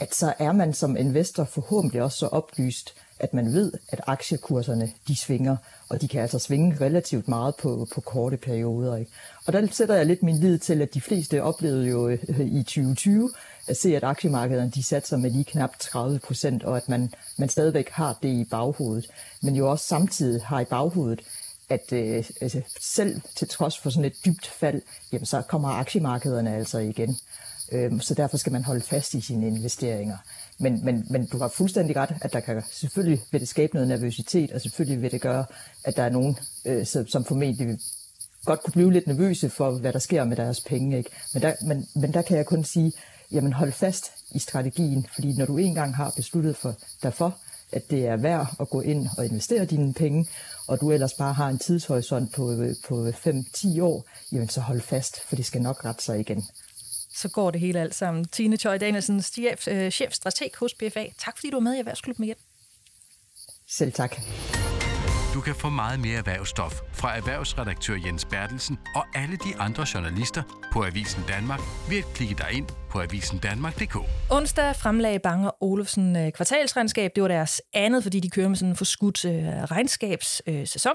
S4: at så er man som investor forhåbentlig også så oplyst, at man ved, at aktiekurserne de svinger, og de kan altså svinge relativt meget på, på korte perioder. Ikke? Og der sætter jeg lidt min lid til, at de fleste oplevede jo øh, i 2020 at se, at aktiemarkederne de satte sig med lige knap 30 procent, og at man, man stadigvæk har det i baghovedet, men jo også samtidig har i baghovedet, at øh, altså, selv til trods for sådan et dybt fald, jamen, så kommer aktiemarkederne altså igen. Øhm, så derfor skal man holde fast i sine investeringer. Men, men, men du har fuldstændig ret, at der kan selvfølgelig vil det skabe noget nervøsitet, og selvfølgelig vil det gøre, at der er nogen, øh, som formentlig godt kunne blive lidt nervøse for, hvad der sker med deres penge. Ikke? Men, der, men, men der kan jeg kun sige, jamen hold fast i strategien, fordi når du engang har besluttet for derfor, at det er værd at gå ind og investere dine penge, og du ellers bare har en tidshorisont på, på 5-10 år, jamen så hold fast, for det skal nok rette sig igen.
S1: Så går det hele alt sammen. Tine Choi Danielsen, chef, øh, chefstrateg hos BFA. Tak fordi du var med i Erhvervsklubben igen.
S4: Selv tak.
S5: Du kan få meget mere erhvervsstof fra erhvervsredaktør Jens Bertelsen og alle de andre journalister på Avisen Danmark ved at klikke dig ind på avisendanmark.dk.
S1: Onsdag fremlagde Banger Olufsen øh, kvartalsregnskab. Det var deres andet, fordi de kører med sådan en forskudt øh, regnskabssæson.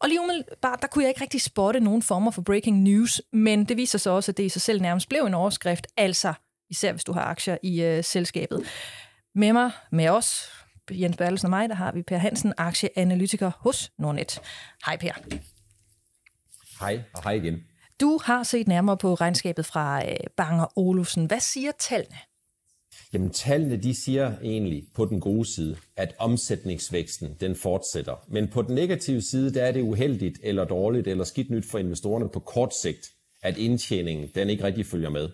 S1: Og lige umiddelbart, der kunne jeg ikke rigtig spotte nogen former for breaking news, men det viser sig også, at det i sig selv nærmest blev en overskrift, altså især hvis du har aktier i øh, selskabet. Med mig, med os, Jens Bertelsen og mig, der har vi Per Hansen, aktieanalytiker hos Nordnet. Hej Per.
S6: Hej, og hej igen.
S1: Du har set nærmere på regnskabet fra øh, Banger Olufsen. Hvad siger tallene?
S6: Jamen tallene de siger egentlig på den gode side, at omsætningsvæksten den fortsætter. Men på den negative side, der er det uheldigt eller dårligt eller skidt nyt for investorerne på kort sigt, at indtjeningen den ikke rigtig følger med.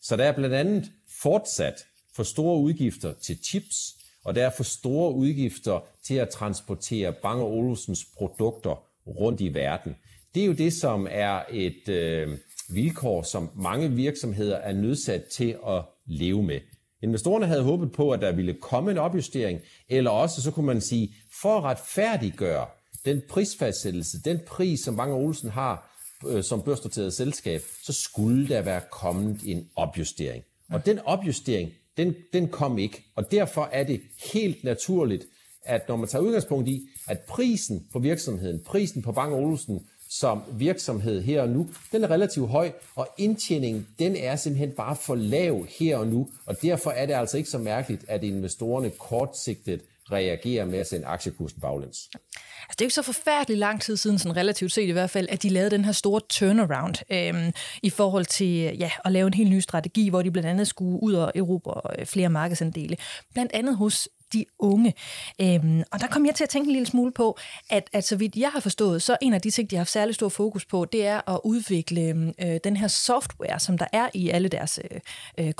S6: Så der er blandt andet fortsat for store udgifter til chips, og der er for store udgifter til at transportere Bang Olufsens produkter rundt i verden. Det er jo det, som er et øh, vilkår, som mange virksomheder er nødsat til at leve med. Investorerne havde håbet på, at der ville komme en opjustering, eller også så kunne man sige, for at retfærdiggøre den prisfastsættelse, den pris, som Bang Olsen har øh, som børsnoteret selskab, så skulle der være kommet en opjustering. Og den opjustering, den, den kom ikke. Og derfor er det helt naturligt, at når man tager udgangspunkt i, at prisen på virksomheden, prisen på Bang Olsen som virksomhed her og nu, den er relativt høj, og indtjeningen, den er simpelthen bare for lav her og nu, og derfor er det altså ikke så mærkeligt, at investorerne kortsigtet reagerer med at sende aktiekursen baglæns.
S1: Altså, det er jo ikke så forfærdeligt lang tid siden, sådan relativt set i hvert fald, at de lavede den her store turnaround øh, i forhold til ja, at lave en helt ny strategi, hvor de blandt andet skulle ud og erobre øh, flere markedsandele. Blandt andet hos de unge. Øhm, og der kom jeg til at tænke en lille smule på, at, at så vidt jeg har forstået, så en af de ting, de har haft særlig stor fokus på, det er at udvikle øh, den her software, som der er i alle deres øh, øh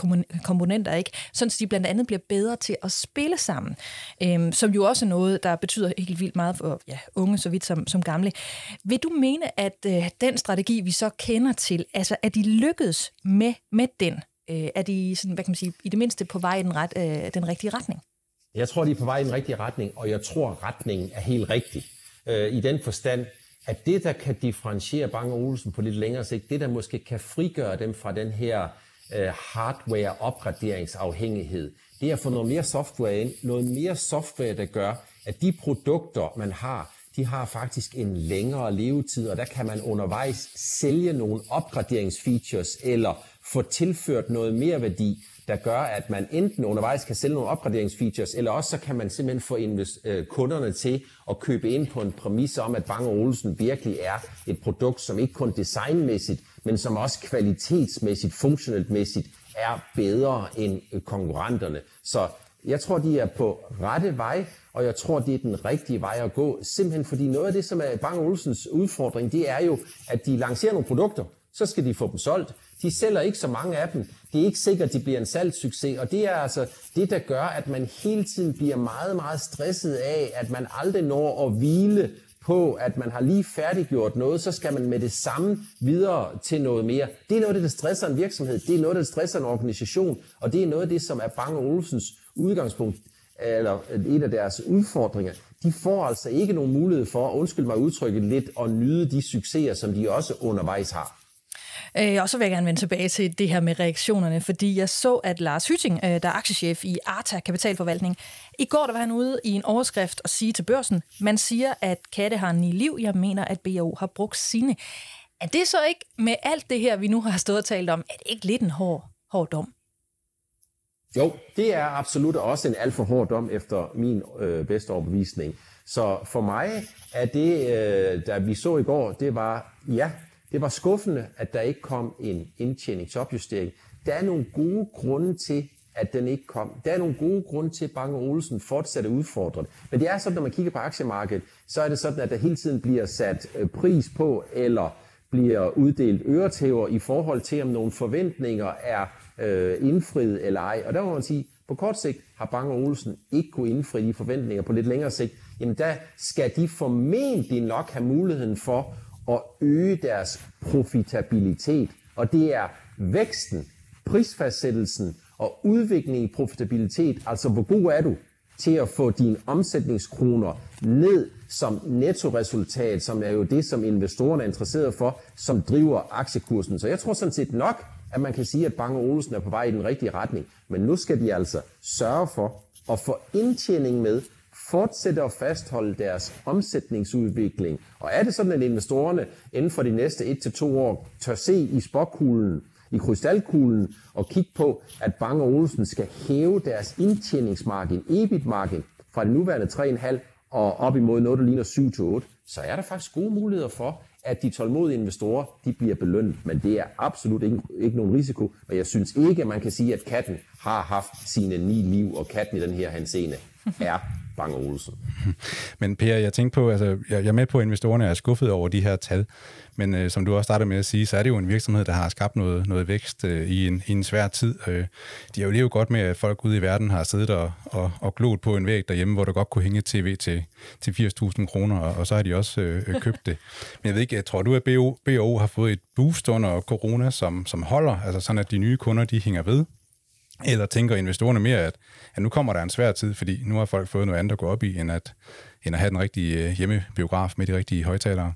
S1: komponenter, ikke? sådan så de blandt andet bliver bedre til at spille sammen, øhm, som jo også er noget, der betyder helt vildt meget for ja, unge, så vidt som, som gamle. Vil du mene, at øh, den strategi, vi så kender til, altså at de lykkedes med, med den? Øh, er de sådan, hvad kan man sige, i det mindste på vej i den, ret, øh, den rigtige retning?
S6: Jeg tror, de er på vej i den rigtige retning, og jeg tror, retningen er helt rigtig. Øh, I den forstand, at det, der kan differentiere Bang Olsen på lidt længere sigt, det, der måske kan frigøre dem fra den her øh, hardware-opgraderingsafhængighed, det er at få noget mere software ind, noget mere software, der gør, at de produkter, man har, de har faktisk en længere levetid, og der kan man undervejs sælge nogle opgraderingsfeatures, eller få tilført noget mere værdi, der gør, at man enten undervejs kan sælge nogle opgraderingsfeatures, eller også så kan man simpelthen få øh, kunderne til at købe ind på en præmis om, at Bang Olufsen virkelig er et produkt, som ikke kun designmæssigt, men som også kvalitetsmæssigt, funktioneltmæssigt er bedre end øh, konkurrenterne. Så jeg tror, de er på rette vej, og jeg tror, det er den rigtige vej at gå. Simpelthen fordi noget af det, som er Bang Olufsens udfordring, det er jo, at de lancerer nogle produkter, så skal de få dem solgt. De sælger ikke så mange af dem. Det er ikke sikkert, at de bliver en salgssucces, og det er altså det, der gør, at man hele tiden bliver meget, meget stresset af, at man aldrig når at hvile på, at man har lige færdiggjort noget, så skal man med det samme videre til noget mere. Det er noget af det, der stresser en virksomhed. Det er noget, der stresser en organisation, og det er noget af det, som er Bang Olsens udgangspunkt, eller en af deres udfordringer. De får altså ikke nogen mulighed for, undskyld mig udtrykket lidt, at nyde de succeser, som de også undervejs har.
S1: Øh, og så vil jeg gerne vende tilbage til det her med reaktionerne, fordi jeg så, at Lars Hytting, øh, der er aktiechef i Arta Kapitalforvaltning, i går der var han ude i en overskrift og sige til børsen, man siger, at katte har ni liv, jeg mener, at BAO har brugt sine. Er det så ikke med alt det her, vi nu har stået og talt om, er det ikke lidt en hård, hård dom?
S6: Jo, det er absolut også en alt for hård dom efter min øh, bedste overbevisning. Så for mig er det, øh, der vi så i går, det var, ja, det var skuffende, at der ikke kom en indtjeningsopjustering. Der er nogle gode grunde til, at den ikke kom. Der er nogle gode grunde til, at Bang Olsen fortsat er udfordret. Men det er sådan, når man kigger på aktiemarkedet, så er det sådan, at der hele tiden bliver sat øh, pris på, eller bliver uddelt øretæver i forhold til, om nogle forventninger er øh, indfriet eller ej. Og der må man sige, på kort sigt har Bang Olsen ikke kunne indfri de forventninger. På lidt længere sigt, jamen der skal de formentlig nok have muligheden for at øge deres profitabilitet. Og det er væksten, prisfastsættelsen og udviklingen i profitabilitet, altså hvor god er du til at få dine omsætningskroner ned som nettoresultat, som er jo det, som investorerne er interesseret for, som driver aktiekursen. Så jeg tror sådan set nok, at man kan sige, at Bang Olsen er på vej i den rigtige retning. Men nu skal de altså sørge for at få indtjening med, fortsætte at fastholde deres omsætningsudvikling. Og er det sådan, at investorerne inden for de næste 1-2 år tør se i spokkuglen, i krystalkuglen og kigge på, at Bang Olsen skal hæve deres indtjeningsmargin, EBIT-margin, fra det nuværende 3,5 og op imod noget, der ligner 7-8, så er der faktisk gode muligheder for, at de tålmodige investorer, de bliver belønnet, men det er absolut ikke, ikke nogen risiko, og jeg synes ikke, at man kan sige, at katten har haft sine ni liv, og katten i den her henseende er Bang Olsen.
S2: Men Per, jeg tænkte på, altså, jeg, er med på, at investorerne er skuffet over de her tal, men øh, som du også startede med at sige, så er det jo en virksomhed, der har skabt noget, noget vækst øh, i, en, i en svær tid. Øh, de har jo levet godt med, at folk ude i verden har siddet og, og, og glot på en væg derhjemme, hvor der godt kunne hænge tv til, til 80.000 kroner, og, og så har de også øh, øh, købt det. Men jeg ved ikke, jeg tror du, at BO, BO har fået et boost under corona, som, som holder, altså sådan, at de nye kunder, de hænger ved? Eller tænker investorerne mere, at, at nu kommer der en svær tid, fordi nu har folk fået noget andet at gå op i, end at, end at have den rigtige øh, hjemmebiograf med de rigtige højtalere?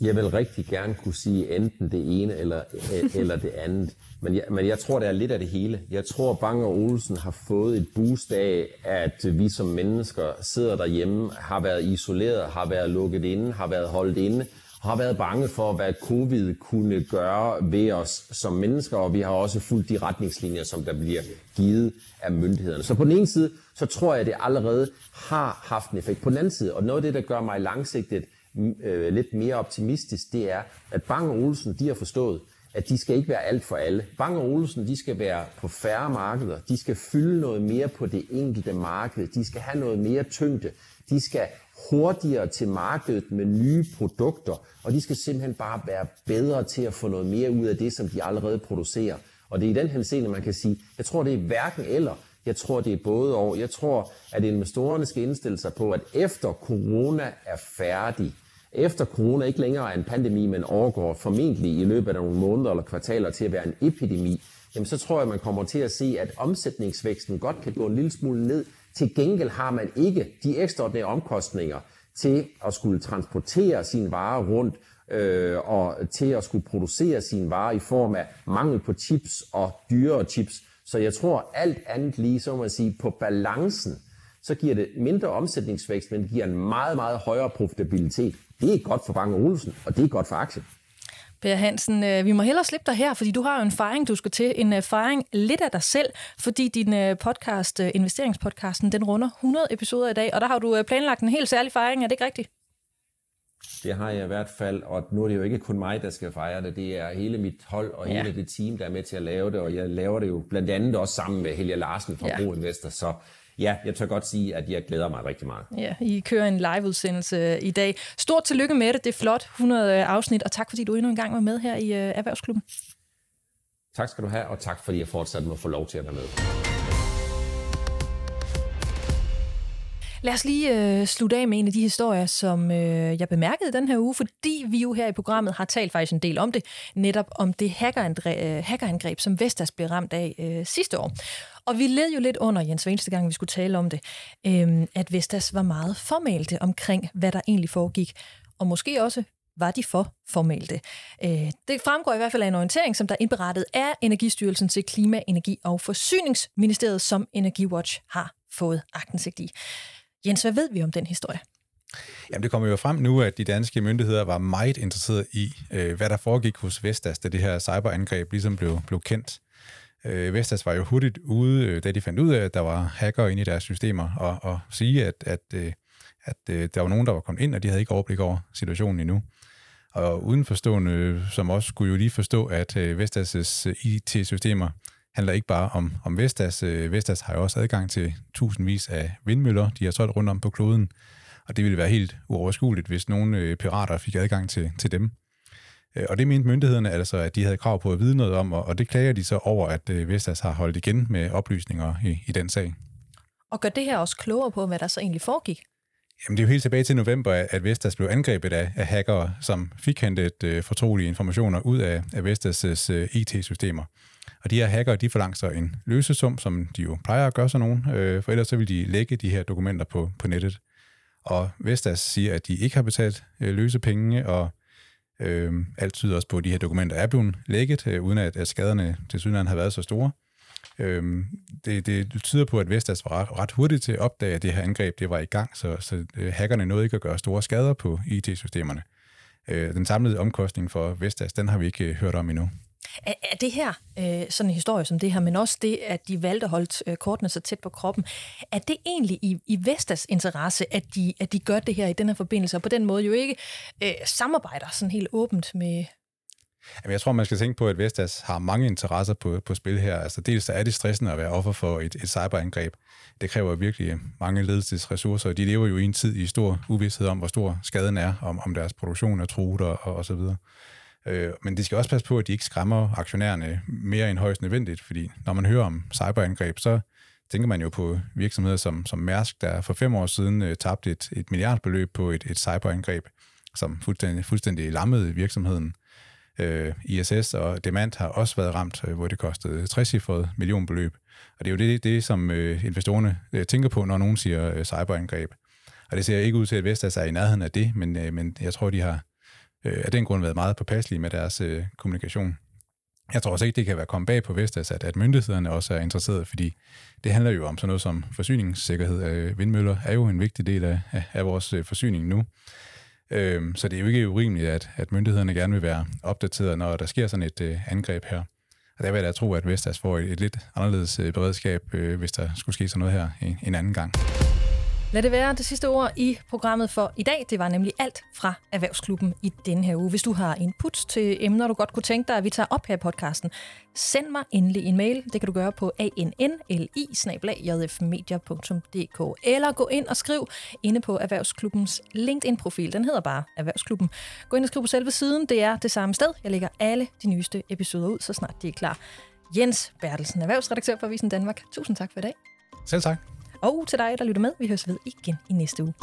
S6: Jeg vil rigtig gerne kunne sige enten det ene eller, øh, eller det andet. Men jeg, men jeg tror, det er lidt af det hele. Jeg tror, Bang og Olsen har fået et boost af, at vi som mennesker sidder derhjemme, har været isoleret, har været lukket inde, har været holdt inde, har været bange for, hvad covid kunne gøre ved os som mennesker, og vi har også fulgt de retningslinjer, som der bliver givet af myndighederne. Så på den ene side, så tror jeg, at det allerede har haft en effekt. På den anden side, og noget af det, der gør mig langsigtet mm, øh, lidt mere optimistisk, det er, at Bang og Olsen, de har forstået, at de skal ikke være alt for alle. Bang og Olsen, de skal være på færre markeder. De skal fylde noget mere på det enkelte marked. De skal have noget mere tyngde. De skal hurtigere til markedet med nye produkter, og de skal simpelthen bare være bedre til at få noget mere ud af det, som de allerede producerer. Og det er i den henseende, man kan sige, jeg tror, det er hverken eller. Jeg tror, det er både og. Jeg tror, at investorerne skal indstille sig på, at efter corona er færdig, efter corona ikke længere er en pandemi, men overgår formentlig i løbet af nogle måneder eller kvartaler til at være en epidemi, jamen så tror jeg, man kommer til at se, at omsætningsvæksten godt kan gå en lille smule ned. Til gengæld har man ikke de ekstraordinære omkostninger til at skulle transportere sine varer rundt øh, og til at skulle producere sine varer i form af mangel på chips og dyrere chips. Så jeg tror alt andet lige, så må man sige, på balancen, så giver det mindre omsætningsvækst, men det giver en meget, meget højere profitabilitet. Det er godt for Bang Olsen, og det er godt for aktien.
S1: Per Hansen, øh, vi må hellere slippe dig her, fordi du har jo en fejring, du skal til. En uh, fejring lidt af dig selv, fordi din uh, podcast, investeringspodcasten, den runder 100 episoder i dag, og der har du planlagt en helt særlig fejring, er det ikke rigtigt?
S6: Det har jeg i hvert fald, og nu er det jo ikke kun mig, der skal fejre det. Det er hele mit hold og ja. hele det team, der er med til at lave det, og jeg laver det jo blandt andet også sammen med Helge Larsen fra ja. Bro Investor, så ja, jeg tør godt sige, at jeg glæder mig rigtig meget.
S1: Ja, I kører en liveudsendelse i dag. Stort tillykke med det. Det er flot, 100 afsnit, og tak fordi du endnu en gang var med her i uh, Erhvervsklubben.
S6: Tak skal du have, og tak fordi jeg fortsat må få lov til at være med.
S1: Lad os lige øh, slutte af med en af de historier, som øh, jeg bemærkede den her uge, fordi vi jo her i programmet har talt faktisk en del om det, netop om det hackerangreb, øh, hackerangreb som Vestas blev ramt af øh, sidste år. Og vi led jo lidt under, Jens, hver eneste gang vi skulle tale om det, øh, at Vestas var meget formalte omkring, hvad der egentlig foregik, og måske også var de for formalte. Øh, det fremgår i hvert fald af en orientering, som der er indberettet af Energistyrelsen til Klima, Energi og Forsyningsministeriet, som Energiwatch har fået agtensigt i. Jens, hvad ved vi om den historie?
S2: Jamen, det kommer jo frem nu, at de danske myndigheder var meget interesserede i, øh, hvad der foregik hos Vestas, da det her cyberangreb ligesom blev, blev kendt. Øh, Vestas var jo hurtigt ude, øh, da de fandt ud af, at der var hacker inde i deres systemer, og, og sige, at, at, øh, at øh, der var nogen, der var kommet ind, og de havde ikke overblik over situationen endnu. Og udenforstående, som også skulle jo lige forstå, at Vestas' IT-systemer handler ikke bare om, om Vestas. Øh, Vestas har jo også adgang til tusindvis af vindmøller, de har solgt rundt om på kloden, og det ville være helt uoverskueligt, hvis nogle øh, pirater fik adgang til, til dem. Øh, og det mente myndighederne altså, at de havde krav på at vide noget om, og det klager de så over, at Vestas har holdt igen med oplysninger i, i den sag.
S1: Og gør det her også klogere på, hvad der så egentlig foregik?
S2: Jamen, det er jo helt tilbage til november, at Vestas blev angrebet af, af hackere, som fik hentet uh, fortrolige informationer ud af, af Vestas' uh, IT-systemer. Og de her hacker, de forlanger sig en løsesum, som de jo plejer at gøre sådan nogen, øh, for ellers så vil de lægge de her dokumenter på, på nettet. Og Vestas siger, at de ikke har betalt øh, løsepenge, og øh, alt tyder også på, at de her dokumenter er blevet lægget, øh, uden at, at skaderne til synligheden har været så store. Øh, det, det tyder på, at Vestas var ret, ret hurtigt til at opdage, at det her angreb det var i gang, så, så øh, hackerne nåede ikke at gøre store skader på IT-systemerne. Øh, den samlede omkostning for Vestas, den har vi ikke øh, hørt om endnu.
S1: Er, er det her øh, sådan en historie som det her, men også det, at de valgte at holde øh, kortene så tæt på kroppen, er det egentlig i, i Vestas interesse, at de, at de gør det her i den her forbindelse, og på den måde jo ikke øh, samarbejder sådan helt åbent med,
S2: Jamen, jeg tror, man skal tænke på, at Vestas har mange interesser på, på spil her. Altså, dels er det stressende at være offer for et, et cyberangreb. Det kræver virkelig mange ledelsesressourcer, og de lever jo i en tid i stor uvidshed om, hvor stor skaden er, om, om deres produktion er truet og, og, og så videre. Øh, men de skal også passe på, at de ikke skræmmer aktionærerne mere end højst nødvendigt, fordi når man hører om cyberangreb, så tænker man jo på virksomheder som, som Mærsk, der for fem år siden øh, tabte et, et milliardbeløb på et, et cyberangreb, som fuldstændig, fuldstændig lammede virksomheden. Øh, ISS og Demand har også været ramt, øh, hvor det kostede 60 millionbeløb. Og det er jo det, det som øh, investorerne øh, tænker på, når nogen siger øh, cyberangreb. Og det ser ikke ud til, at Vestas er i nærheden af det, men, øh, men jeg tror, de har øh, af den grund været meget påpasselige med deres øh, kommunikation. Jeg tror også ikke, det kan være kommet bag på Vestas, at, at myndighederne også er interesserede, fordi det handler jo om sådan noget som forsyningssikkerhed. Øh, vindmøller er jo en vigtig del af, af vores øh, forsyning nu. Øh, så det er jo ikke urimeligt, at, at myndighederne gerne vil være opdateret, når der sker sådan et øh, angreb her. Og der vil jeg da tro, at Vestas får et, et lidt anderledes øh, beredskab, øh, hvis der skulle ske sådan noget her en, en anden gang.
S1: Lad det være det sidste ord i programmet for i dag. Det var nemlig alt fra Erhvervsklubben i denne her uge. Hvis du har input til emner, du godt kunne tænke dig, at vi tager op her i podcasten, send mig endelig en mail. Det kan du gøre på annli eller gå ind og skriv inde på Erhvervsklubbens LinkedIn-profil. Den hedder bare Erhvervsklubben. Gå ind og skriv på selve siden. Det er det samme sted. Jeg lægger alle de nyeste episoder ud, så snart de er klar. Jens Bertelsen, erhvervsredaktør for Avisen Danmark. Tusind tak for i dag.
S2: Selv tak.
S1: Og til dig, der lytter med, vi høres ved igen i næste uge.